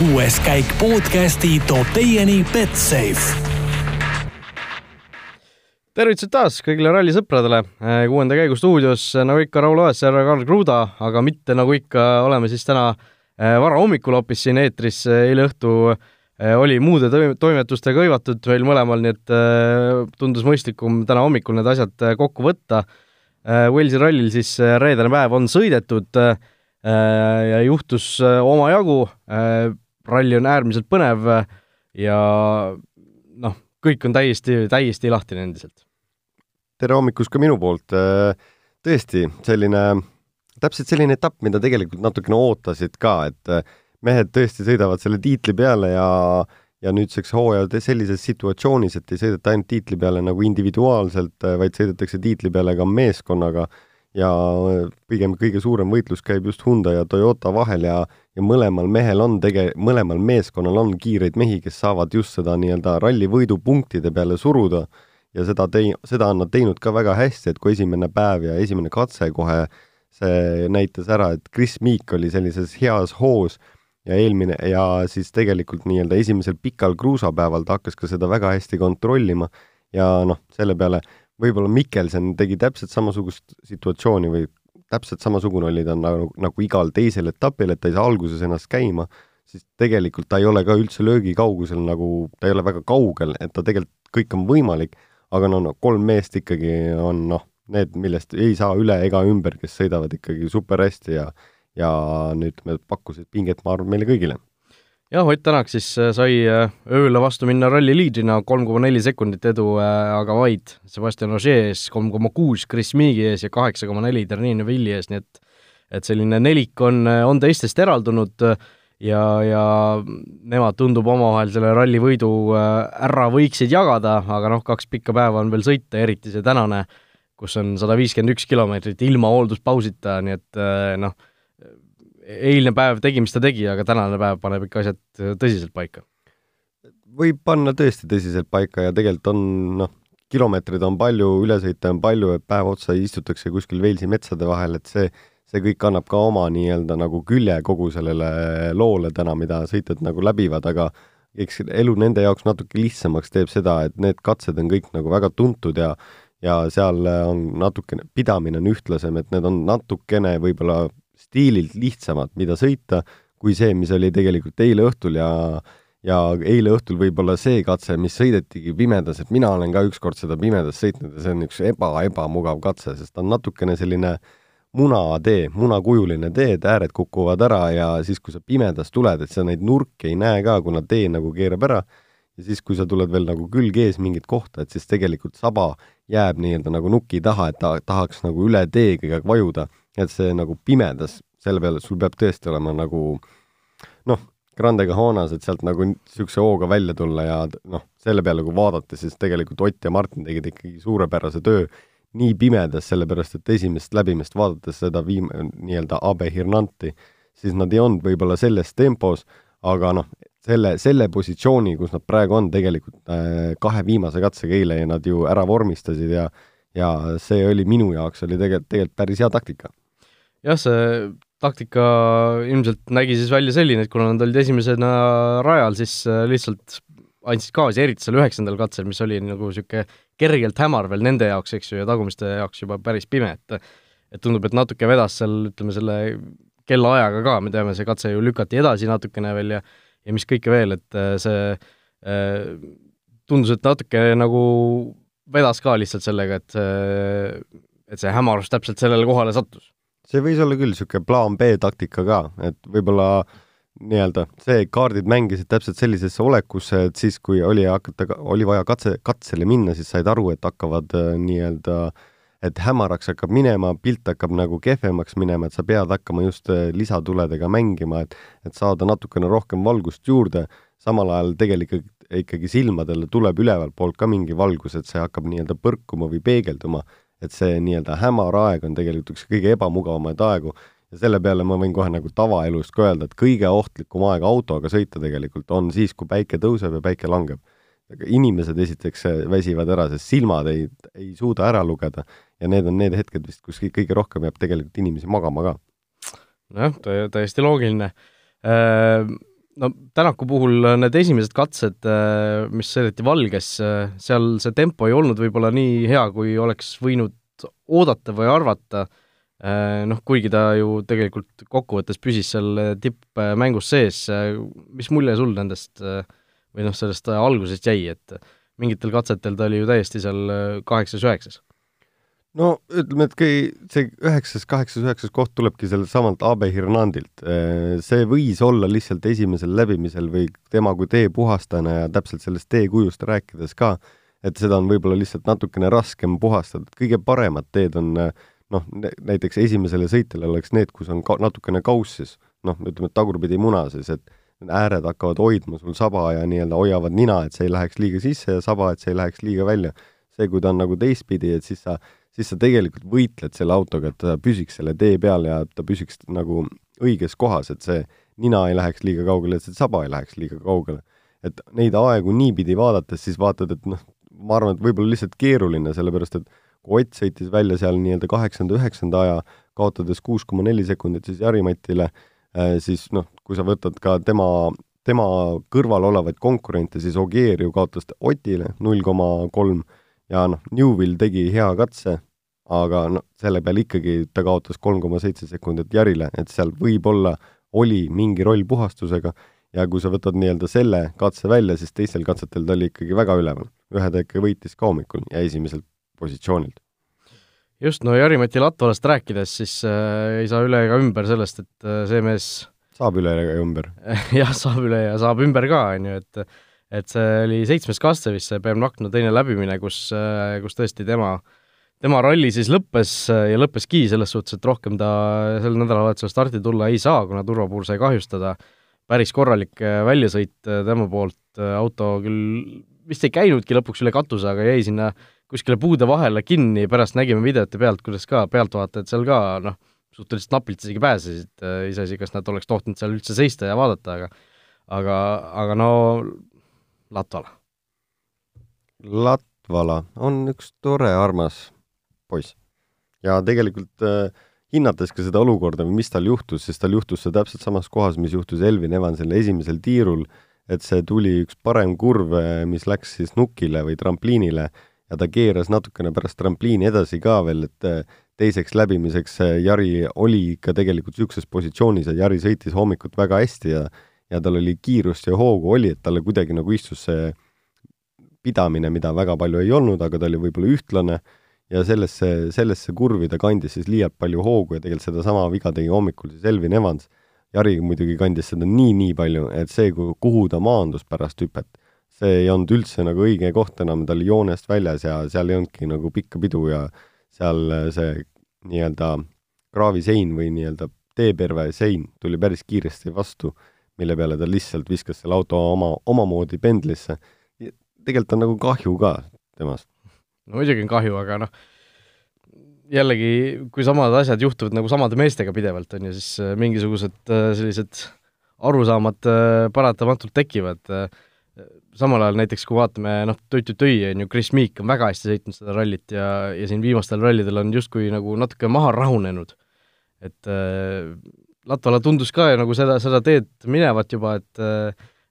kuues käik podcasti toob teieni Betsafe tervitused taas kõigile rallisõpradele. kuuenda käigu stuudios nagu ikka Raul Oessar ja Karl Kruda, aga mitte nagu ikka oleme siis täna eh, varahommikul hoopis siin eetris, eile õhtu oli muude toimetustega hõivatud meil mõlemal, nii et tundus mõistlikum täna hommikul need asjad kokku võtta. Walesi rallil siis reedene päev on sõidetud ja juhtus omajagu, ralli on äärmiselt põnev ja noh, kõik on täiesti, täiesti lahtine endiselt tere hommikust ka minu poolt. Äh, tõesti, selline, täpselt selline etapp, mida tegelikult natukene ootasid ka, et äh, mehed tõesti sõidavad selle tiitli peale ja ja nüüdseks hooaja sellises situatsioonis, et ei sõideta ainult tiitli peale nagu individuaalselt, äh, vaid sõidetakse tiitli peale ka meeskonnaga ja pigem kõige suurem võitlus käib just Hyundai ja Toyota vahel ja ja mõlemal mehel on tege-, mõlemal meeskonnal on kiireid mehi, kes saavad just seda nii-öelda ralli võidupunktide peale suruda. Ja seda tei-, seda on nad teinud ka väga hästi, et kui esimene päev ja esimene katse kohe see näitas ära, et Chris Meek oli sellises heas hoos ja eelmine ja siis tegelikult nii-öelda esimesel pikal kruusapäeval ta hakkas ka seda väga hästi kontrollima. Ja noh, selle peale võib-olla Mikkelsen tegi täpselt samasugust situatsiooni või täpselt samasugune oli ta nagu, nagu igal teisel etapil, et ta ei saa alguses ennast käima, siis tegelikult ta ei ole ka üldse löögikaugusel nagu, ta ei ole väga kaugel, et ta tegelikult kõik on võimalik aga no, no kolm meest ikkagi on noh, need, millest ei saa üle ega ümber, kes sõidavad ikkagi super hästi ja ja nüüd me pakkusid pinget, ma arvan, meile kõigile. Jah, Ott Tänak siis äh, sai äh, ööle vastu minna ralli liidrina, kolm koma neli sekundit edu, äh, aga vaid Sebastian Ogier ees, kolm koma kuus Chris Meegi ees ja kaheksa koma neli Ternine Villi ees, nii et et selline nelik on, on teistest eraldunud ja, ja nemad tundub omavahel selle ralli võidu ära võiksid jagada, aga noh, kaks pikka päeva on veel sõita, eriti see tänane, kus on sada viiskümmend üks kilomeetrit ilma hoolduspausita, nii et noh, eilne päev tegi, mis ta tegi, aga tänane päev paneb ikka asjad tõsiselt paika. võib panna tõesti tõsiselt paika ja tegelikult on noh, kilomeetreid on palju, ülesõite on palju, et päev otsa istutakse kuskil Velsi metsade vahel, et see see kõik annab ka oma nii-öelda nagu külje kogu sellele loole täna, mida sõitjad nagu läbivad, aga eks elu nende jaoks natuke lihtsamaks teeb seda, et need katsed on kõik nagu väga tuntud ja ja seal on natukene, pidamine on ühtlasem, et need on natukene võib-olla stiililt lihtsamad, mida sõita, kui see, mis oli tegelikult eile õhtul ja ja eile õhtul võib-olla see katse, mis sõidetigi pimedas, et mina olen ka ükskord seda pimedas sõitnud ja see on üks eba, ebamugav katse, sest ta on natukene selline munatee, munakujuline tee, et ääred kukuvad ära ja siis, kui sa pimedas tuled, et sa neid nurki ei näe ka, kuna tee nagu keerab ära, ja siis, kui sa tuled veel nagu külg ees mingit kohta, et siis tegelikult saba jääb nii-öelda nagu nuki taha, et ta tahaks nagu üle tee kõige aeg vajuda, et see nagu pimedas, selle peale sul peab tõesti olema nagu noh, Grandega Hoonas, et sealt nagu niisuguse hooga välja tulla ja noh, selle peale, kui vaadata, siis tegelikult Ott ja Martin tegid ikkagi suurepärase töö nii pimedas, sellepärast et esimest läbimist vaadates seda viim-, nii-öelda Abe Hirnanti, siis nad ei olnud võib-olla selles tempos, aga noh, selle, selle positsiooni, kus nad praegu on, tegelikult äh, kahe viimase katsega eile nad ju ära vormistasid ja ja see oli minu jaoks, oli tegelikult, tegelikult päris hea taktika. Jah, see taktika ilmselt nägi siis välja selline, et kuna nad olid esimesena rajal, siis äh, lihtsalt andsid gaasi, eriti seal üheksandal katsel, mis oli nagu niisugune kergelt hämar veel nende jaoks, eks ju, ja tagumiste jaoks juba päris pime, et et tundub, et natuke vedas seal, ütleme, selle kellaajaga ka, me teame, see katse ju lükati edasi natukene veel ja ja mis kõike veel, et äh, see äh, tundus, et natuke nagu vedas ka lihtsalt sellega, et see, et see hämarus täpselt sellele kohale sattus. See võis olla küll niisugune plaan B taktika ka, et võib-olla nii-öelda see, kaardid mängisid täpselt sellisesse olekusse, et siis, kui oli hakata, oli vaja katse, katsele minna, siis said aru, et hakkavad äh, nii-öelda, et hämaraks hakkab minema, pilt hakkab nagu kehvemaks minema, et sa pead hakkama just äh, lisatuledega mängima, et et saada natukene rohkem valgust juurde, samal ajal tegelikult ikkagi silmadele tuleb ülevalt poolt ka mingi valgus, et see hakkab nii-öelda põrkuma või peegelduma, et see nii-öelda hämar aeg on tegelikult üks kõige ebamugavamaid aegu ja selle peale ma võin kohe nagu tavaelust ka öelda, et kõige ohtlikum aeg autoga sõita tegelikult on siis, kui päike tõuseb ja päike langeb. inimesed esiteks äh, väsivad ära, sest silmad ei, ei suuda ära lugeda ja need on need hetked vist, kus kõige rohkem jääb tegelikult inimesi magama ka. nojah, täiesti loogiline. Äh, no Tänaku puhul need esimesed katsed, mis sõideti valges, seal see tempo ei olnud võib-olla nii hea, kui oleks võinud oodata või arvata, noh, kuigi ta ju tegelikult kokkuvõttes püsis seal tippmängus sees, mis mulje sul nendest või noh, sellest algusest jäi, et mingitel katsetel ta oli ju täiesti seal kaheksas-üheksas? No ütleme, et kui see üheksas, kaheksas, üheksas koht tulebki sellelt samalt AB Hernandilt, see võis olla lihtsalt esimesel läbimisel või tema kui tee puhastajana ja täpselt sellest teekujust rääkides ka, et seda on võib-olla lihtsalt natukene raskem puhastada, et kõige paremad teed on noh, näiteks esimesele sõitjale oleks need, kus on ka natukene kaussis, noh, ütleme, et tagurpidi muna siis, et ääred hakkavad hoidma sul saba ja nii-öelda hoiavad nina, et see ei läheks liiga sisse ja saba, et see ei läheks liiga välja. see, kui ta on nagu teistpidi, et siis sa siis sa tegelikult võitled selle autoga, et ta püsiks selle tee peal ja ta püsiks nagu õiges kohas, et see nina ei läheks liiga kaugele, et see saba ei läheks liiga kaugele. et neid aegu niipidi vaadates, siis vaatad, et noh, ma arvan, et võib-olla lihtsalt keeruline, sellepärast et kui Ott sõitis välja seal nii-öelda kaheksanda, üheksanda aja, kaotades kuus koma neli sekundit siis Jari-Matile, äh, siis noh, kui sa võtad ka tema, tema kõrval olevaid konkurente, siis Ogier ju kaotas Otile null koma kolm ja noh, Newvil tegi hea katse, aga noh, selle peale ikkagi ta kaotas kolm koma seitse sekundit Jarile, et seal võib-olla oli mingi roll puhastusega ja kui sa võtad nii-öelda selle katse välja, siis teistel katsetel ta oli ikkagi väga üleval. ühe ta ikka võitis ka hommikul ja esimeselt positsioonilt. just, no Jari-Mati Latvalast rääkides, siis äh, ei saa üle ega ümber sellest, et äh, see mees saab üle ja ümber jah, saab üle ja saab ümber ka, on ju, et et see oli seitsmes katse vist, see Bern Vakno teine läbimine, kus, kus tõesti tema, tema ralli siis lõppes ja lõppeski selles suhtes, et rohkem ta sel nädalavahetusel starti tulla ei saa, kuna turvapuur sai kahjustada. päris korralik väljasõit tema poolt, auto küll vist ei käinudki lõpuks üle katuse, aga jäi sinna kuskile puude vahele kinni, pärast nägime videote pealt, kuidas ka pealtvaatajad seal ka noh, suhteliselt napilt isegi pääsesid, iseasi, kas nad oleks tohtinud seal üldse seista ja vaadata, aga aga, aga no Latvala? Latvala on üks tore, armas poiss. ja tegelikult äh, hinnates ka seda olukorda või mis tal juhtus, siis tal juhtus see täpselt samas kohas, mis juhtus Elvin Evansile esimesel tiirul, et see tuli üks parem kurv, äh, mis läks siis nukile või trampliinile ja ta keeras natukene pärast trampliini edasi ka veel, et äh, teiseks läbimiseks äh, Jari oli ikka tegelikult niisuguses positsioonis, et Jari sõitis hommikut väga hästi ja ja tal oli kiirust ja hoogu oli, et talle kuidagi nagu istus see pidamine, mida väga palju ei olnud, aga ta oli võib-olla ühtlane ja sellesse, sellesse kurvi ta kandis siis liialt palju hoogu ja tegelikult sedasama viga tegi hommikul siis Elvin Evans. Jari muidugi kandis seda nii-nii palju, et see, kuhu ta maandus pärast hüpet, see ei olnud üldse nagu õige koht enam, ta oli joonest väljas ja seal ei olnudki nagu pikka pidu ja seal see nii-öelda kraavisein või nii-öelda teeperve sein tuli päris kiiresti vastu mille peale ta lihtsalt viskas selle auto oma, omamoodi pendlisse. tegelikult on nagu kahju ka temast. no muidugi on kahju, aga noh, jällegi, kui samad asjad juhtuvad nagu samade meestega pidevalt, on ju, siis äh, mingisugused äh, sellised arusaamad äh, paratamatult tekivad. samal ajal näiteks, kui vaatame noh, Tõi-Tõi, on ju, Chris Meek on väga hästi sõitnud seda rallit ja, ja siin viimastel rallidel on justkui nagu natuke maha rahunenud. et Latvala tundus ka nagu seda, seda teed minevat juba, et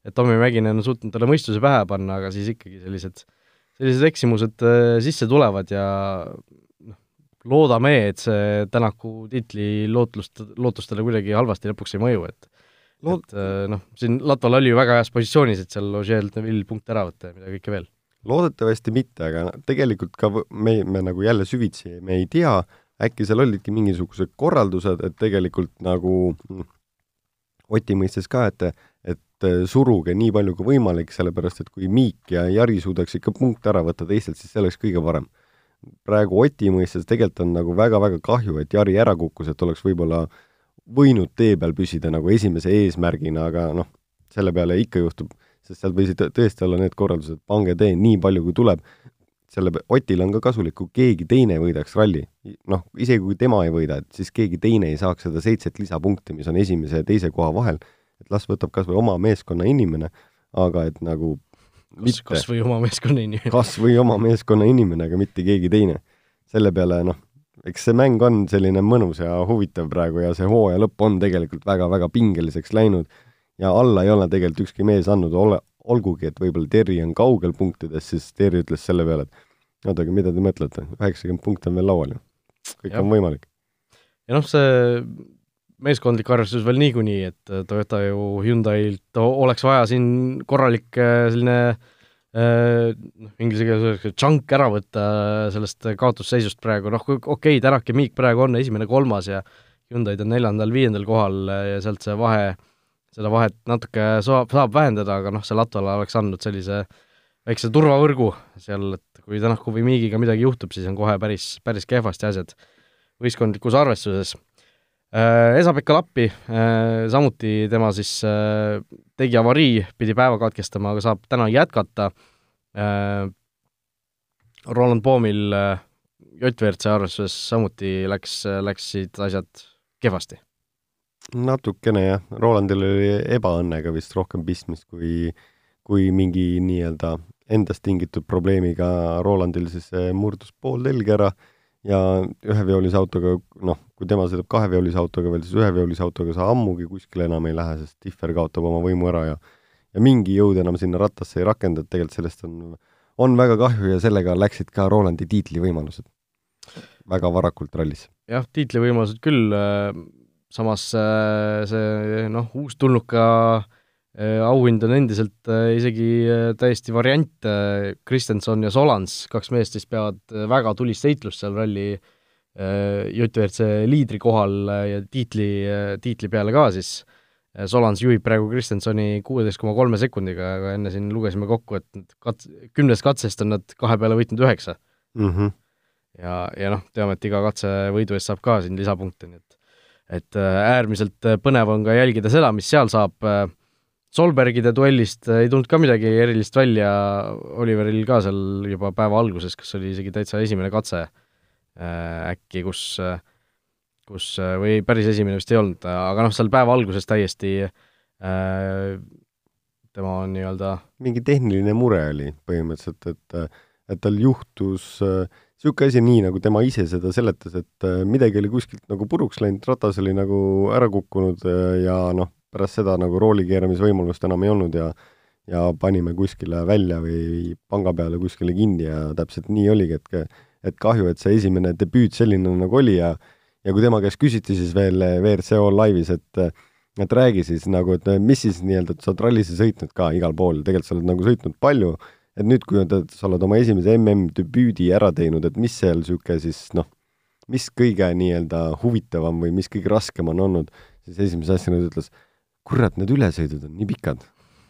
et Tommy Mäkinen on suutnud talle mõistuse pähe panna, aga siis ikkagi sellised, sellised eksimused äh, sisse tulevad ja noh, loodame, et see Tänaku tiitli lootlust, lootustele kuidagi halvasti lõpuks ei mõju, et Lood... et äh, noh, siin Latval oli ju väga heas positsioonis, et seal Ožeel Neville punkte ära võtta ja mida kõike veel. loodetavasti mitte, aga tegelikult ka me, me nagu jälle süvitsi me ei tea, äkki seal olidki mingisugused korraldused, et tegelikult nagu Oti mõistes ka, et, et suruge nii palju kui võimalik, sellepärast et kui Miik ja Jari suudaks ikka punkte ära võtta teistelt, siis see oleks kõige parem. praegu Oti mõistes tegelikult on nagu väga-väga kahju, et Jari ära kukkus, et oleks võib-olla võinud tee peal püsida nagu esimese eesmärgina, aga noh, selle peale ikka juhtub, sest seal võisid tõesti olla need korraldused, pange tee nii palju, kui tuleb, selle, Otil on ka kasulik, kui keegi teine võidaks ralli. noh, isegi kui tema ei võida, et siis keegi teine ei saaks seda seitset lisapunkti, mis on esimese ja teise koha vahel, et las võtab kas või oma meeskonna inimene, aga et nagu kas, kas või oma meeskonna inimene. kas või oma meeskonna inimene, aga mitte keegi teine. selle peale noh, eks see mäng on selline mõnus ja huvitav praegu ja see hooaja lõpp on tegelikult väga-väga pingeliseks läinud ja alla ei ole tegelikult ükski mees andnud, ole, olgugi et võib-olla Terri on kaugel punktides, siis Terri ütles selle peale, et oodake, mida te mõtlete, üheksakümmend punkti on veel laual ju. kõik ja. on võimalik. ja noh, see meeskondlik arvestus veel niikuinii, et Toyota ju Hyundai'lt oleks vaja siin korralik selline noh, inglise keeles öeldakse chunk ära võtta sellest kaotusseisust praegu, noh, okei okay,, Tänak ja Miik praegu on esimene-kolmas ja Hyundai'd on neljandal-viiendal kohal ja sealt see vahe, seda vahet natuke saab, saab vähendada, aga noh, see Latvala oleks andnud sellise väikse turvavõrgu seal, et kui Tänaku või Miigiga midagi juhtub, siis on kohe päris, päris kehvasti asjad võistkondlikus arvestuses Äh, Esa-Pekka Lappi, äh, samuti tema siis äh, tegi avarii, pidi päeva katkestama, aga saab täna jätkata. Roland Poomil J-WRC arvestuses samuti läks, läksid asjad kehvasti. Natukene jah, Rolandil oli ebaõnnega vist rohkem pistmist kui, kui mingi nii-öelda endast tingitud probleemiga, Rolandil siis murdus pool telge ära ja üheveolise autoga, noh, kui tema sõidab kaheveolise autoga veel, siis üheveolise autoga sa ammugi kuskile enam ei lähe, sest Differ kaotab oma võimu ära ja ja mingi jõud enam sinna rattasse ei rakendu, et tegelikult sellest on, on väga kahju ja sellega läksid ka Rolandi tiitlivõimalused väga varakult rallis. jah, tiitlivõimalused küll, äh, samas äh, see noh, uustulnuka äh, auhind on endiselt isegi täiesti variant, Kristenson ja Solans, kaks meest, kes peavad väga tulist heitlust seal ralli äh, Äh, JRC liidri kohal äh, ja tiitli, äh, tiitli peale ka siis. Solans juhib praegu Kristjansoni kuueteist koma kolme sekundiga, aga enne siin lugesime kokku, et kats-, kümnest katsest on nad kahe peale võitnud üheksa mm. -hmm. ja, ja noh, teame, et iga katse võidu eest saab ka siin lisapunkte, nii et et äärmiselt põnev on ka jälgida seda, mis seal saab, Solbergide duellist ei tulnud ka midagi erilist välja, Oliveril ka seal juba päeva alguses, kas oli isegi täitsa esimene katse Äh, äkki, kus, äh, kus, äh, või päris esimene vist ei olnud, aga noh, seal päeva alguses täiesti tema on nii-öelda mingi tehniline mure oli põhimõtteliselt, et et tal juhtus niisugune asi, nii nagu tema ise seda seletas, et midagi oli kuskilt nagu puruks läinud, ratas oli nagu ära kukkunud ja noh, pärast seda nagu rooli keeramisvõimalust enam ei olnud ja ja panime kuskile välja või panga peale kuskile kinni ja täpselt nii oligi, et et kahju, et see esimene debüüt selline nagu oli ja ja kui tema käest küsiti siis veel WRC All Live'is, et et räägi siis nagu, et mis siis nii-öelda, et sa oled rallisse sõitnud ka igal pool, tegelikult sa oled nagu sõitnud palju, et nüüd, kui et sa oled oma esimese MM-debüüdi ära teinud, et mis seal niisugune siis noh, mis kõige nii-öelda huvitavam või mis kõige raskem on olnud, siis esimese asjana ta ütles, kurat, need ülesõidud on nii pikad.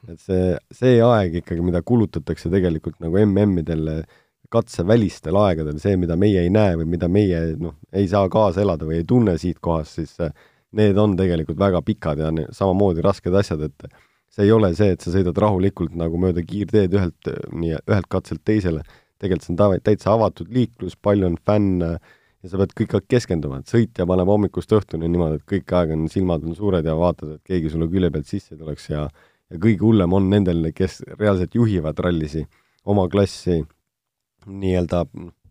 et see, see aeg ikkagi, mida kulutatakse tegelikult nagu MM-idele katsevälistel aegadel, see, mida meie ei näe või mida meie noh, ei saa kaasa elada või ei tunne siit kohast, siis äh, need on tegelikult väga pikad ja samamoodi rasked asjad, et see ei ole see, et sa sõidad rahulikult nagu mööda kiirteed ühelt, nii, ühelt katselt teisele, tegelikult see on täitsa avatud liiklus, palju on fänne ja sa pead kõik aeg keskenduma, et sõitja paneb hommikust õhtuni niimoodi, et kõik aeg on, silmad on suured ja vaatad, et keegi sulle külje pealt sisse tuleks ja ja kõige hullem on nendel, kes reaalselt juhivad rallisi, oma klassi nii-öelda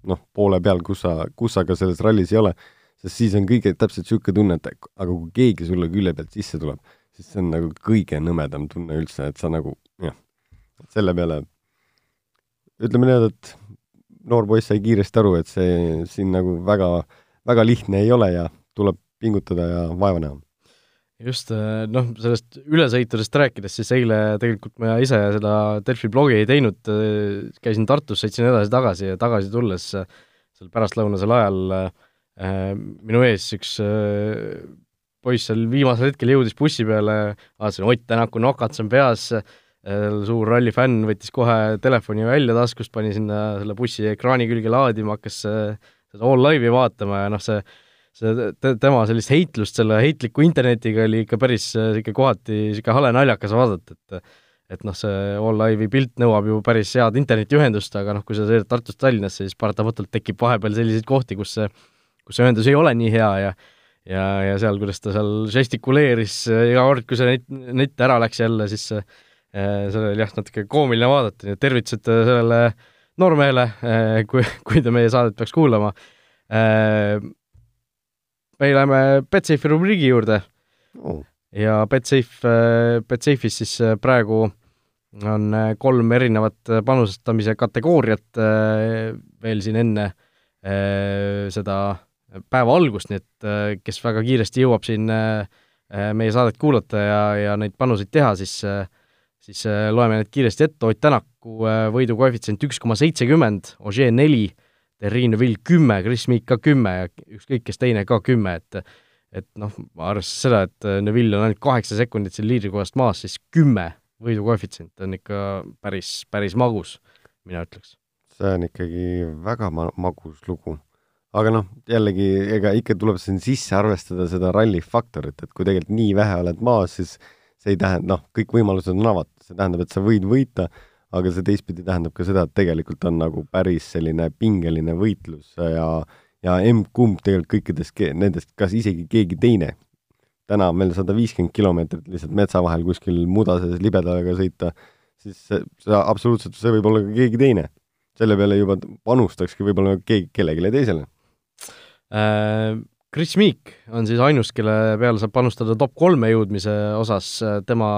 noh, poole peal, kus sa, kus sa ka selles rallis ei ole, sest siis on kõige täpselt niisugune tunne, et aga kui keegi sulle külje pealt sisse tuleb, siis see on nagu kõige nõmedam tunne üldse, et sa nagu jah, selle peale ütleme niimoodi, et noor poiss sai kiiresti aru, et see siin nagu väga, väga lihtne ei ole ja tuleb pingutada ja vaeva näha. Just, äh, noh, sellest ülesõitudest rääkides, siis eile tegelikult ma ise seda Delfi blogi ei teinud, äh, käisin Tartus, sõitsin edasi-tagasi ja tagasi tulles äh, seal pärastlõunasel ajal minu ees üks poiss seal viimasel hetkel jõudis bussi peale, vaatasin Ott Tänaku nokats on peas. Äh,, suur rallifänn, võttis kohe telefoni välja taskust, pani sinna selle bussi ekraani külge laadima, hakkas äh, seda all live'i vaatama ja noh, see see te, tema sellist heitlust selle heitliku internetiga oli ikka päris niisugune kohati niisugune hale naljakas vaadata, et et noh, see All Live'i pilt nõuab ju päris head internetiühendust, aga noh, kui sa sõidad Tartust Tallinnasse, siis paratamatult tekib vahepeal selliseid kohti, kus see, kus see ühendus ei ole nii hea ja ja, ja seal, kuidas ta seal žestikuleeris iga kord, kui see net, net ära läks jälle, siis äh, see oli jah, natuke koomiline vaadata, nii et tervitused sellele noormehele, äh, kui, kui ta meie saadet peaks kuulama. Äh, me läheme Betsafe'i rubriigi juurde. Oh.. ja Betsafe, Betsafe'is siis praegu on kolm erinevat panustamise kategooriat veel siin enne seda päeva algust, nii et kes väga kiiresti jõuab siin meie saadet kuulata ja, ja neid panuseid teha, siis siis loeme need kiiresti ette, Ott Tänaku võidukoefitsient üks koma seitsekümmend, Ogier neli, Terrine Vill kümme, Chris Meek ka kümme ja ükskõik kes teine ka kümme, et et noh, arvestades seda, et Neville on ainult kaheksa sekundit siin liidrikohast maas, siis kümme võidukoefitsient on ikka päris, päris magus, mina ütleks. see on ikkagi väga ma-, magus lugu. Aga noh, jällegi, ega ikka tuleb siin sisse arvestada seda ralli faktorit, et kui tegelikult nii vähe oled maas, siis see ei tähenda, noh, kõik võimalused on avatud, see tähendab, et sa võid võita, aga see teistpidi tähendab ka seda, et tegelikult on nagu päris selline pingeline võitlus ja ja M-kumb tegelikult kõikidest nendest, kas isegi keegi teine, täna on meil sada viiskümmend kilomeetrit lihtsalt metsa vahel kuskil mudases libedaga sõita, siis see, see absoluutselt, see võib olla ka keegi teine. selle peale juba panustakski võib-olla keegi, kellelegi teisele. Chris Meek on siis ainus, kelle peale saab panustada top kolme jõudmise osas, tema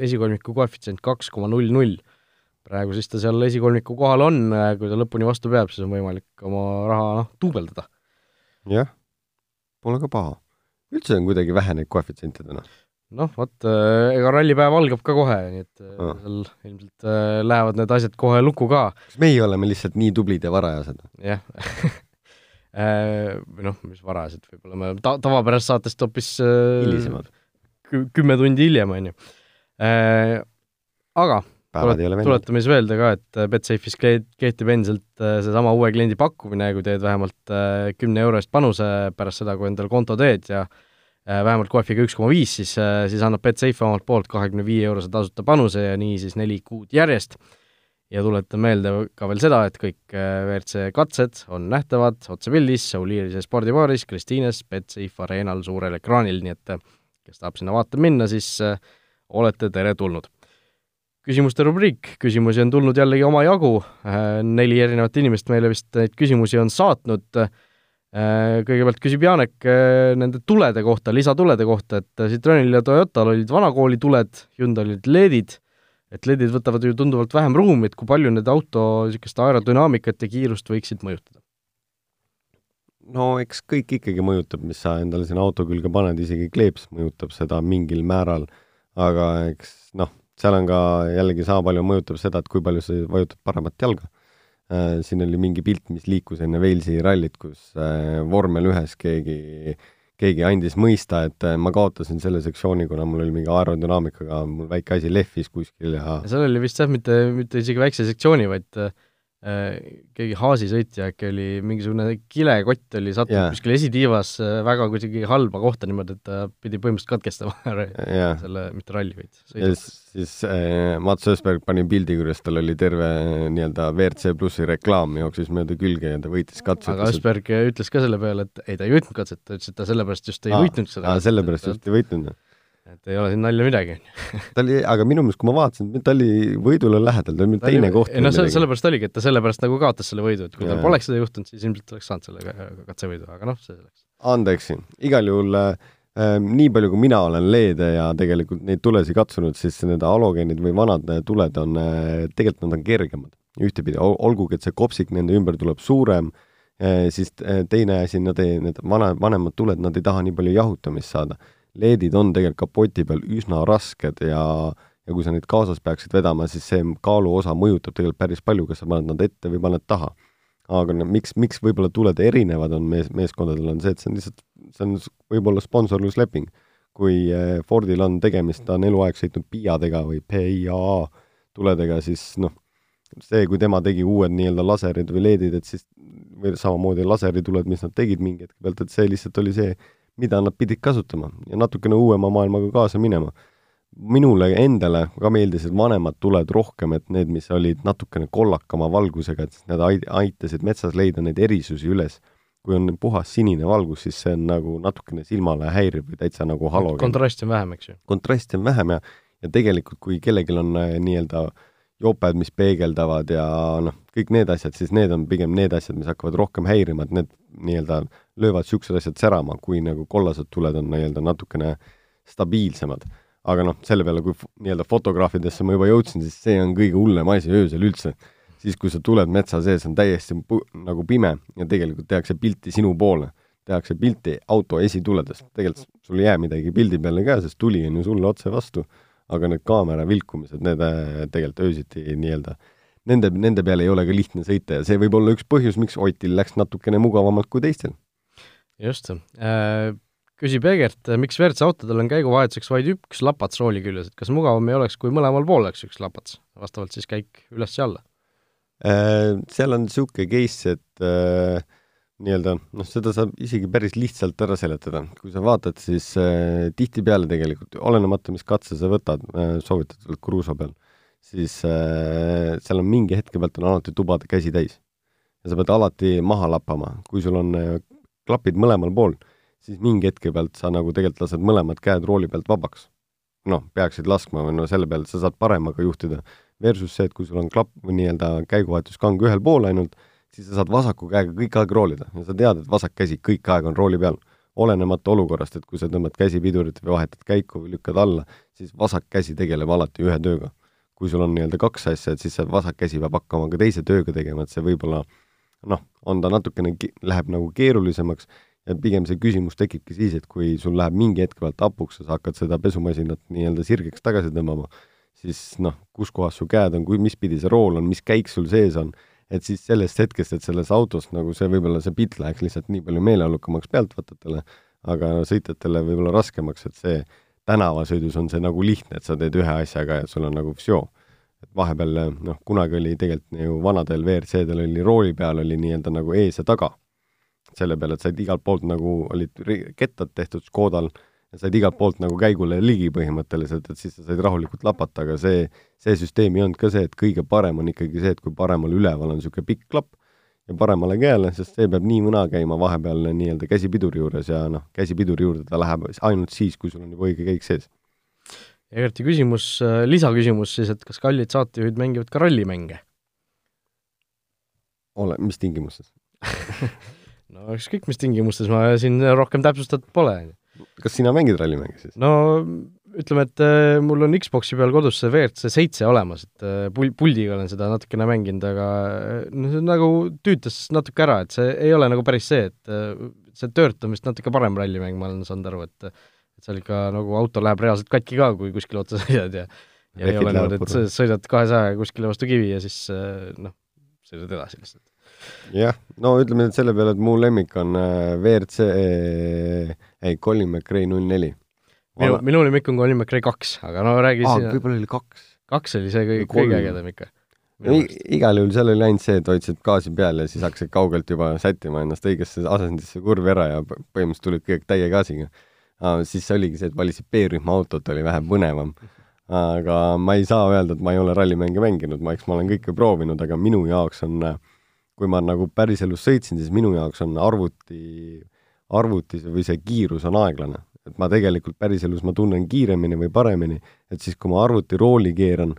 esikolmiku koefitsient kaks koma null null praegu siis ta seal esikolmiku kohal on, kui ta lõpuni vastu peab, siis on võimalik oma raha noh, duubeldada. jah, pole ka paha. üldse on kuidagi vähe neid koefitsiente täna. noh, vot, äh, ega rallipäev algab ka kohe, nii et ah. seal ilmselt äh, lähevad need asjad kohe lukku ka. kas meie oleme lihtsalt nii tublid ja varajased? jah noh, mis varajased, võib-olla me ta-, tavapärasest saatest hoopis hilisemad. kümme tundi hiljem, on ju. Aga ei ole veninud. tuletame siis meelde ka, et äh, Betsafe'is kehtib endiselt äh, seesama uue kliendi pakkumine, kui teed vähemalt äh, kümne euro eest panuse pärast seda, kui endale konto teed ja vähemalt kohviga üks koma viis, siis, siis annab Betsafe omalt poolt kahekümne viie eurose tasuta panuse ja nii siis neli kuud järjest. Ja tuletan meelde ka veel seda, et kõik WRC katsed on nähtavad otsepildis Sauliirise spordibaaris Kristiines Betsafe Arenal suurel ekraanil, nii et kes tahab sinna vaatama minna, siis olete teretulnud. Küsimuste rubriik, küsimusi on tulnud jällegi omajagu, äh, neli erinevat inimest meile vist neid küsimusi on saatnud, äh, kõigepealt küsib Janek äh, nende tulede kohta, lisatulede kohta, et Citroenil ja Toyotal olid vanakooli tuled, Hyundai'l olid LED-id, et LED-id võtavad ju tunduvalt vähem ruumi, et kui palju need auto niisugust aerodünaamikat ja kiirust võiksid mõjutada? no eks kõik ikkagi mõjutab, mis sa endale sinna auto külge paned, isegi kleeps mõjutab seda mingil määral, aga eks noh, seal on ka jällegi sama palju mõjutab seda, et kui palju sa vajutad paremat jalga. Äh, siin oli mingi pilt, mis liikus enne Walesi rallit, kus äh, vormel ühes keegi, keegi andis mõista, et äh, ma kaotasin selle sektsiooni, kuna mul oli mingi aerodünaamikaga, mul väike asi lehvis kuskil ja seal oli vist jah, mitte, mitte isegi väikse sektsiooni, vaid Äh, keegi Haasi sõitja äkki oli, mingisugune kilekott oli sattunud yeah. kuskil esitiivas äh, väga kuidagi halba kohta niimoodi, et ta pidi põhimõtteliselt katkestama yeah. selle, mitte ralli, vaid sõidu. siis, äh, Mats Ösberg pani pildi, kuidas tal oli terve äh, nii-öelda WRC plussi reklaam jooksis mööda külge ja ta võitis katset. aga Ösberg ütles ka selle peale, et ei, ta ei võitnud katset, ta ütles, et ta sellepärast just ei aa, võitnud seda. sellepärast just ei võitnud et ei ole siin nalja midagi, ta oli, aga minu meelest, kui ma vaatasin, ta oli võidule lähedal, ta oli teine koht. no see, sellepärast oligi, et ta sellepärast nagu kaotas selle võidu, et kui tal poleks seda juhtunud, siis ilmselt oleks saanud selle katsevõidu, aga noh, see selleks. andeksi, igal juhul äh, nii palju, kui mina olen LED-e ja tegelikult neid tulesid katsunud, siis need halogeenid või vanad tuled on äh,, tegelikult nad on kergemad. Ühtepidi, olgugi et see kopsik nende ümber tuleb suurem äh,, siis äh, teine asi, nad ei, need vana, vanemad tuled, nad ei taha nii palju jahutamist saada LED-id on tegelikult kapoti peal üsna rasked ja ja kui sa neid kaasas peaksid vedama, siis see kaaluosa mõjutab tegelikult päris palju, kas sa paned nad ette või paned taha. aga no miks, miks võib-olla tuled erinevad on mees, meeskondadel, on see, et see on lihtsalt, see on võib-olla sponsorlusleping. kui eh, Fordil on tegemist, ta on eluaeg sõitnud PIA-dega või PIAA tuledega, siis noh, see, kui tema tegi uued nii-öelda laserid või LED-id, et siis või samamoodi laserituled, mis nad tegid mingi hetke pealt, et see lihtsalt oli see, mida nad pidid kasutama ja natukene uuema maailmaga kaasa minema. minule endale ka meeldisid vanemad tuled rohkem, et need, mis olid natukene kollakama valgusega, et need aitasid metsas leida neid erisusi üles. kui on puhas sinine valgus, siis see on nagu natukene silmale häiriv või täitsa nagu halogeen. kontrasti on vähem, eks ju? kontrasti on vähem ja, ja tegelikult, kui kellelgi on äh, nii-öelda joped, mis peegeldavad ja noh, kõik need asjad, siis need on pigem need asjad, mis hakkavad rohkem häirima, et need nii-öelda löövad niisugused asjad särama, kui nagu kollased tuled on nii-öelda natukene stabiilsemad. aga noh, selle peale, kui nii-öelda fotograafidesse ma juba jõudsin, siis see on kõige hullem asi öösel üldse. siis, kui sa tuled metsa sees, on täiesti nagu pime ja tegelikult tehakse pilti sinu poole. tehakse pilti auto esituledest, tegelikult sul ei jää midagi pildi peale ka, sest tuli on ju sulle otse vastu, aga need kaamera vilkumised, need äh, tegelikult öösiti nii-öelda nende, nende peale ei ole ka lihtne sõita ja see võib olla üks põhjus, miks Otil läks natukene mugavamalt kui teistel. just äh,, küsib Egert, miks WRC autodel on käiguvahetuseks vaid üks lapats rooli küljes, et kas mugavam ei oleks, kui mõlemal pool oleks üks lapats, vastavalt siis käik üles ja alla äh,? Seal on niisugune case, et äh, nii-öelda noh, seda saab isegi päris lihtsalt ära seletada. kui sa vaatad, siis äh, tihtipeale tegelikult, olenemata, mis katse sa võtad äh, soovitatavalt kruusa peal, siis äh, seal on mingi hetke pealt on alati tubade käsi täis. ja sa pead alati maha lappama, kui sul on äh, klapid mõlemal pool, siis mingi hetke pealt sa nagu tegelikult lased mõlemad käed rooli pealt vabaks. noh, peaksid laskma või no selle peale, sa saad paremaga juhtida, versus see, et kui sul on klapp või nii-öelda käiguvahetuskang ühel pool ainult, siis sa saad vasaku käega kõik aeg roolida ja sa tead, et vasak käsi kõik aeg on rooli peal. olenemata olukorrast, et kui sa tõmbad käsipidurit või vahetad käiku või lükkad alla, siis vasak käsi tegeleb alati ühe tööga. kui sul on nii-öelda kaks asja, et siis see vasak käsi peab hakkama ka teise tööga tegema, et see võib-olla noh, on ta natukene, läheb nagu keerulisemaks ja pigem see küsimus tekibki siis, et kui sul läheb mingi hetk pealt hapuks ja sa hakkad seda pesumasinat nii-öelda sirgeks tagasi tõmbama, siis noh, kus kohas su käed on, kui, mis pidi see rool on, mis käik sul sees on et siis sellest hetkest, et selles autos nagu see võib-olla see pilt läheks lihtsalt nii palju meeleolukamaks pealtvaatajatele, aga sõitjatele võib-olla raskemaks, et see tänavasõidus on see nagu lihtne, et sa teed ühe asjaga ja sul on nagu vsjo. et vahepeal noh, kunagi oli tegelikult ju vanadel WRC-del oli rooli peal oli nii-öelda nagu ees ja taga. selle peale, et said igalt poolt nagu, olid kettad tehtud Škodal said igalt poolt nagu käigule ligi põhimõtteliselt, et siis sa said rahulikult lapata, aga see, see süsteem ei olnud ka see, et kõige parem on ikkagi see, et kui paremal üleval on niisugune pikk klapp ja paremale käele, sest see peab nii või naa käima vahepeal nii-öelda käsipiduri juures ja noh, käsipiduri juurde ta läheb ainult siis, kui sul on juba õige käik sees. Egerti küsimus, lisaküsimus siis, et kas kallid saatejuhid mängivad ka rallimänge? ole, mis tingimustes no ükskõik, mis tingimustes, ma siin rohkem täpsustatud pole, on ju kas sina mängid rallimänge siis? no ütleme, et äh, mul on Xboxi peal kodus see WRC seitse olemas, et äh, pul-, puldiga olen seda natukene mänginud, aga äh, no see nagu tüütas natuke ära, et see ei ole nagu päris see, et see Dirt on vist natuke parem rallimäng, ma olen saanud aru, et et seal ikka nagu auto läheb reaalselt katki ka, kui kuskile otsa sõidad ja ja ei ole niimoodi, et sõidad kahesajaga kuskile vastu kivi ja siis noh, sõidad edasi lihtsalt jah, no ütleme nüüd selle peale, et mu lemmik on WRC ei, Colin McRae null neli. minu, minu lemmik on Colin McRae kaks, aga no räägi ah, siin võib-olla oli kaks. kaks oli see kõige, kõige ägedam ikka. igal juhul seal oli ainult see, et hoidsid gaasi peal ja siis hakkasid kaugelt juba sättima ennast õigesse asendisse kurvi ära ja põhimõtteliselt tulid kõik täie gaasiga ah,. siis oligi see, et valisid B-rühma autot, oli vähe põnevam aga ma ei saa öelda, et ma ei ole rallimänge mänginud, ma, eks ma olen kõike proovinud, aga minu jaoks on äh, kui ma nagu päriselus sõitsin, siis minu jaoks on arvuti, arvutis või see kiirus on aeglane. et ma tegelikult päriselus ma tunnen kiiremini või paremini, et siis, kui ma arvuti rooli keeran,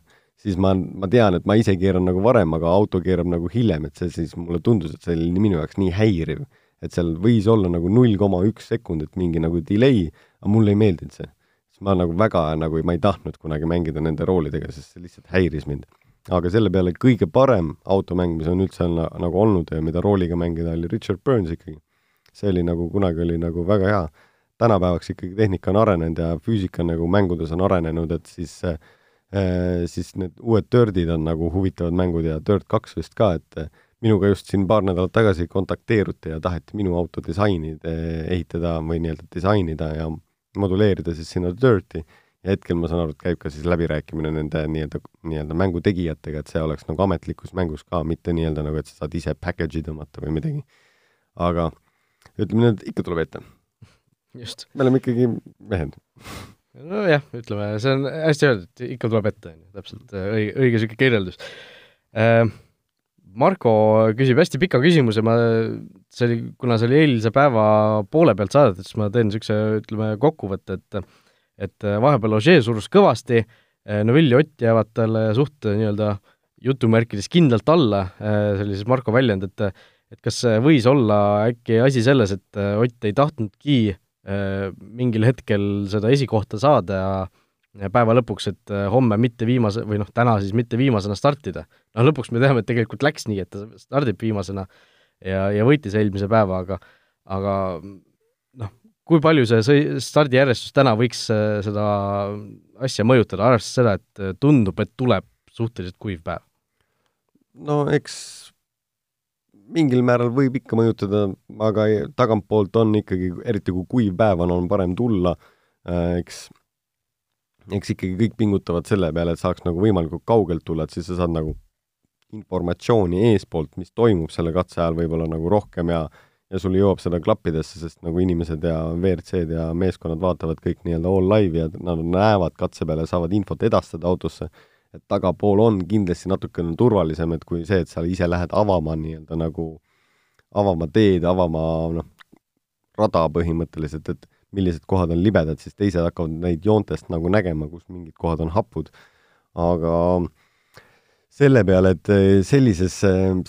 siis ma, ma tean, et ma ise keeran nagu varem, aga auto keerab nagu hiljem, et see siis mulle tundus, et see oli minu jaoks nii häiriv. et seal võis olla nagu null koma üks sekundit mingi nagu delay, aga mulle ei meeldinud see. siis ma nagu väga nagu, ma ei tahtnud kunagi mängida nende roolidega, sest see lihtsalt häiris mind aga selle peale kõige parem automäng, mis on üldse on, nagu olnud ja mida rooliga mängida, oli Richard Burns ikkagi. See oli nagu, kunagi oli nagu väga hea. tänapäevaks ikkagi tehnika on arenenud ja füüsika nagu mängudes on arenenud, et siis äh, siis need uued Dirtid on nagu huvitavad mängud ja Dirt kaks vist ka, et minuga just siin paar nädalat tagasi kontakteeruti ja taheti minu auto disaini ehitada või nii-öelda disainida ja moduleerida siis sinna Dirti ja hetkel ma saan aru, et käib ka siis läbirääkimine nende nii-öelda, nii-öelda mängu tegijatega, et see oleks nagu ametlikus mängus ka, mitte nii-öelda nagu, et sa saad ise package'i tõmmata või midagi. aga ütleme nüüd, ikka tuleb ette. me oleme ikkagi mehed. nojah, ütleme, see on hästi öeldud, ikka tuleb ette, on ju, täpselt äh, õige, õige niisugune kirjeldus äh,. Marko küsib hästi pika küsimuse, ma, see oli, kuna see oli eilse päeva poole pealt saadetud, siis ma teen niisuguse, ütleme, kokkuvõtte, et et äh, vahepeal Ožee surus kõvasti, äh, Neville ja Ott jäävad talle suht nii-öelda jutumärkides kindlalt alla, see oli siis Marko väljend, et et kas võis olla äkki asi selles, et Ott ei tahtnudki mingil hetkel seda esikohta saada ja ja päeva lõpuks, et homme mitte viimase, või noh, täna siis mitte viimasena startida. noh, lõpuks me teame, et tegelikult läks nii, et ta stardib viimasena ja, ja võitis eelmise päeva, aga aga noh, kui palju see sõi-, stardijärjestus täna võiks seda asja mõjutada, arvestades seda, et tundub, et tuleb suhteliselt kuiv päev? no eks mingil määral võib ikka mõjutada, aga tagantpoolt on ikkagi, eriti kui kuiv päev on, on parem tulla, äh, eks eks ikkagi kõik pingutavad selle peale, et saaks nagu võimalikult kaugelt tulla, et siis sa saad nagu informatsiooni eespoolt, mis toimub selle katse ajal võib-olla nagu rohkem ja ja sul jõuab seda klappidesse, sest nagu inimesed ja WRC-d ja meeskonnad vaatavad kõik nii-öelda all live'i ja nad näevad katse peale, saavad infot edastada autosse et tagapool on kindlasti natukene turvalisem, et kui see, et sa ise lähed avama nii-öelda nagu, avama teed, avama noh, rada põhimõtteliselt, et millised kohad on libedad, siis teised hakkavad neid joontest nagu nägema, kus mingid kohad on hapud. aga selle peale, et sellises,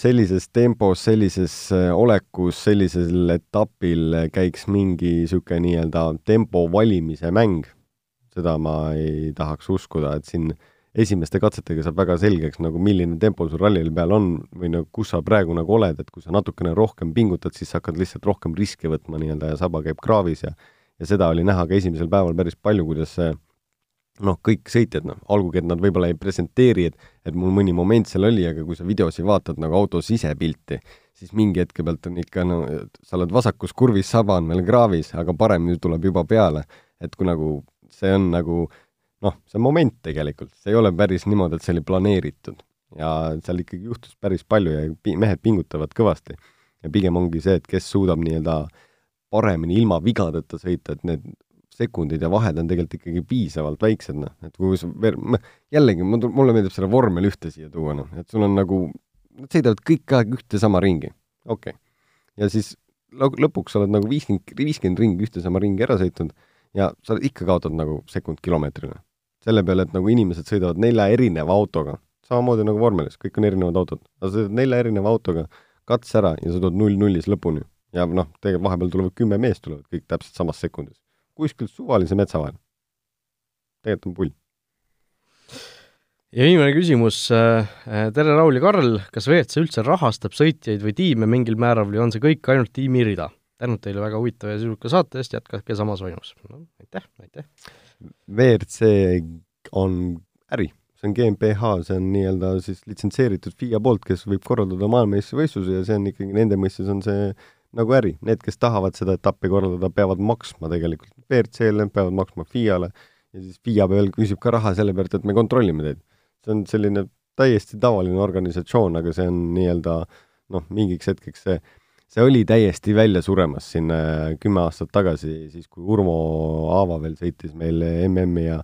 sellises tempos, sellises olekus, sellisel etapil käiks mingi niisugune nii-öelda tempo valimise mäng, seda ma ei tahaks uskuda, et siin äh, esimeste katsetega saab väga selgeks nagu milline tempo sul rallil peal on või nagu kus sa praegu nagu oled, et kui sa natukene rohkem pingutad, siis sa hakkad lihtsalt rohkem riske võtma nii-öelda ja saba käib kraavis ja ja seda oli näha ka esimesel päeval päris palju, kuidas see noh, kõik sõitjad, noh, olgugi et nad võib-olla ei presenteeri, et et mul mõni moment seal oli, aga kui sa videosi vaatad nagu auto sisepilti, siis mingi hetke pealt on ikka no sa oled vasakus kurvis, saba on veel kraavis, aga parem nüüd tuleb juba peale. et kui nagu see on nagu noh, see moment tegelikult, see ei ole päris niimoodi, et see oli planeeritud. ja seal ikkagi juhtus päris palju ja pi-, mehed pingutavad kõvasti. ja pigem ongi see, et kes suudab nii-öelda paremini ilma vigadeta sõita, et need sekundid ja vahed on tegelikult ikkagi piisavalt väiksed, noh, et kui sa ver-, jällegi, mulle meeldib selle vormel ühte siia tuua, noh, et sul on nagu, nad sõidavad kõik aeg ühte sama ringi, okei. Okay.. ja siis lõpuks oled nagu viiskümmend, viiskümmend ringi ühte sama ringi ära sõitnud ja sa ikka kaotad nagu sekund kilomeetrile selle peale, et nagu inimesed sõidavad nelja erineva autoga, samamoodi nagu vormelis, kõik on erinevad autod, aga sõidad nelja erineva autoga katse ära ja sa tood null-nullis lõpuni. ja noh, tegelikult vahepeal tulevad kümme meest, tulevad kõik täpselt samas sekundis. kuskilt suvalise metsa vahel. tegelikult on pull. ja viimane küsimus, äh, tere, Raul ja Karl, kas WRC üldse rahastab sõitjaid või tiime mingil määral või on see kõik ainult tiimi rida? tänud teile väga huvitava ja sisuka saate eest, jätkake samas vaimus no,. aitäh, aitäh! WRC on äri, see on GmbH, see on nii-öelda siis litsenseeritud FIA poolt, kes võib korraldada maailmameistrivõistlusi ja see on ikkagi, nende mõistes on see nagu äri, need, kes tahavad seda etappi korraldada, peavad maksma tegelikult WRC-le, peavad maksma FIA-le ja siis FIA veel küsib ka raha selle pealt, et me kontrollime teid. see on selline täiesti tavaline organisatsioon, aga see on nii-öelda noh, mingiks hetkeks see see oli täiesti välja suremas siin äh, kümme aastat tagasi, siis kui Urmo Aava veel sõitis meil MM-i ja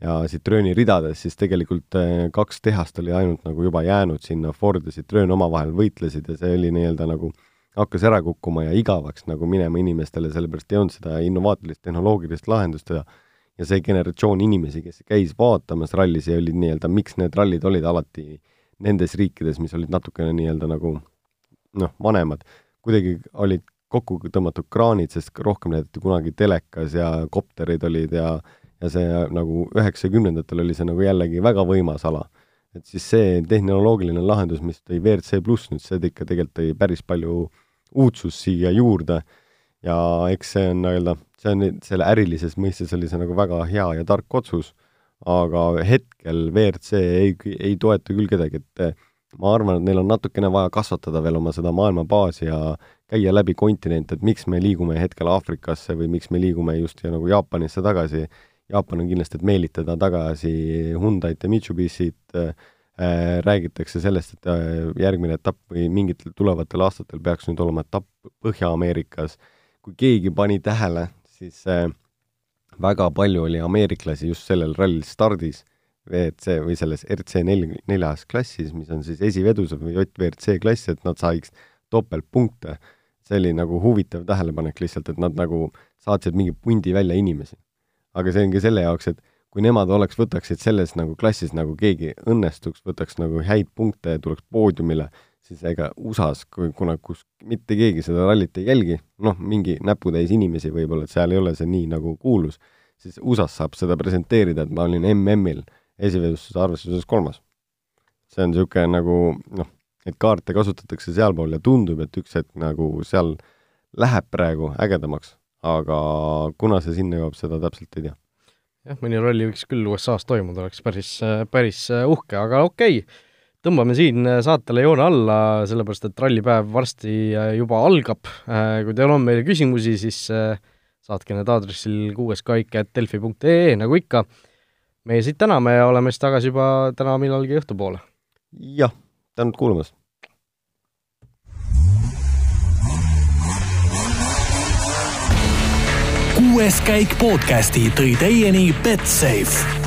ja Citrooni ridades, siis tegelikult äh, kaks tehast oli ainult nagu juba jäänud sinna, Ford ja Citroen omavahel võitlesid ja see oli nii-öelda nagu hakkas ära kukkuma ja igavaks nagu minema inimestele, sellepärast ei olnud seda innovaatilist tehnoloogilist lahendust ja ja see generatsioon inimesi, kes käis vaatamas rallis ja olid nii-öelda, miks need rallid olid alati nendes riikides, mis olid natukene nii-öelda nagu noh, vanemad, kuidagi olid kokku tõmmatud kraanid, sest rohkem näidati kunagi telekas ja kopterid olid ja ja see nagu üheksakümnendatel oli see nagu jällegi väga võimas ala. et siis see tehnoloogiline lahendus, mis tõi WRC pluss nüüd, see ikka tegelikult tõi päris palju uudsust siia juurde ja eks see on nii-öelda, see on selle ärilises mõistes oli see nagu väga hea ja tark otsus, aga hetkel WRC ei, ei toeta küll kedagi, et ma arvan, et neil on natukene vaja kasvatada veel oma seda maailmabaasi ja käia läbi kontinente, et miks me liigume hetkel Aafrikasse või miks me liigume just ja nagu Jaapanisse tagasi. Jaapan on kindlasti, et meelitada tagasi Hyundai't ja Mitsubishit äh,, räägitakse sellest, et äh, järgmine etapp või mingitel tulevatel aastatel peaks nüüd olema etapp Põhja-Ameerikas. kui keegi pani tähele, siis äh, väga palju oli ameeriklasi just sellel rallil stardis WRC või selles RC nel-, neljas klassis, mis on siis esivedused või JVRC klass, et nad saiks topeltpunkte. see oli nagu huvitav tähelepanek lihtsalt, et nad nagu saatsid mingi pundi välja inimesi. aga see ongi selle jaoks, et kui nemad oleks, võtaksid selles nagu klassis nagu keegi õnnestuks, võtaks nagu häid punkte ja tuleks poodiumile, siis ega USA-s, kui, kuna kus mitte keegi seda rallit ei jälgi, noh, mingi näputäis inimesi võib-olla, et seal ei ole see nii nagu kuulus, siis USA-s saab seda presenteerida, et ma olin MM-il esivedustuse arvestuses kolmas. see on niisugune nagu noh, et kaarte kasutatakse sealpool ja tundub, et üks hetk nagu seal läheb praegu ägedamaks, aga kuna see sinna jõuab, seda täpselt ei tea. jah, mõni ralli võiks küll USA-s toimuda, oleks päris, päris uhke, aga okei okay tõmbame siin saatele joone alla, sellepärast et rallipäev varsti juba algab. kui teil on meile küsimusi, siis saatke need aadressil kuueskaik.delfi.ee nagu ikka. Meie siit täname ja oleme siis tagasi juba täna millalgi õhtupoole. jah, tänud kuulamast! kuues käik podcasti tõi teieni Betsafe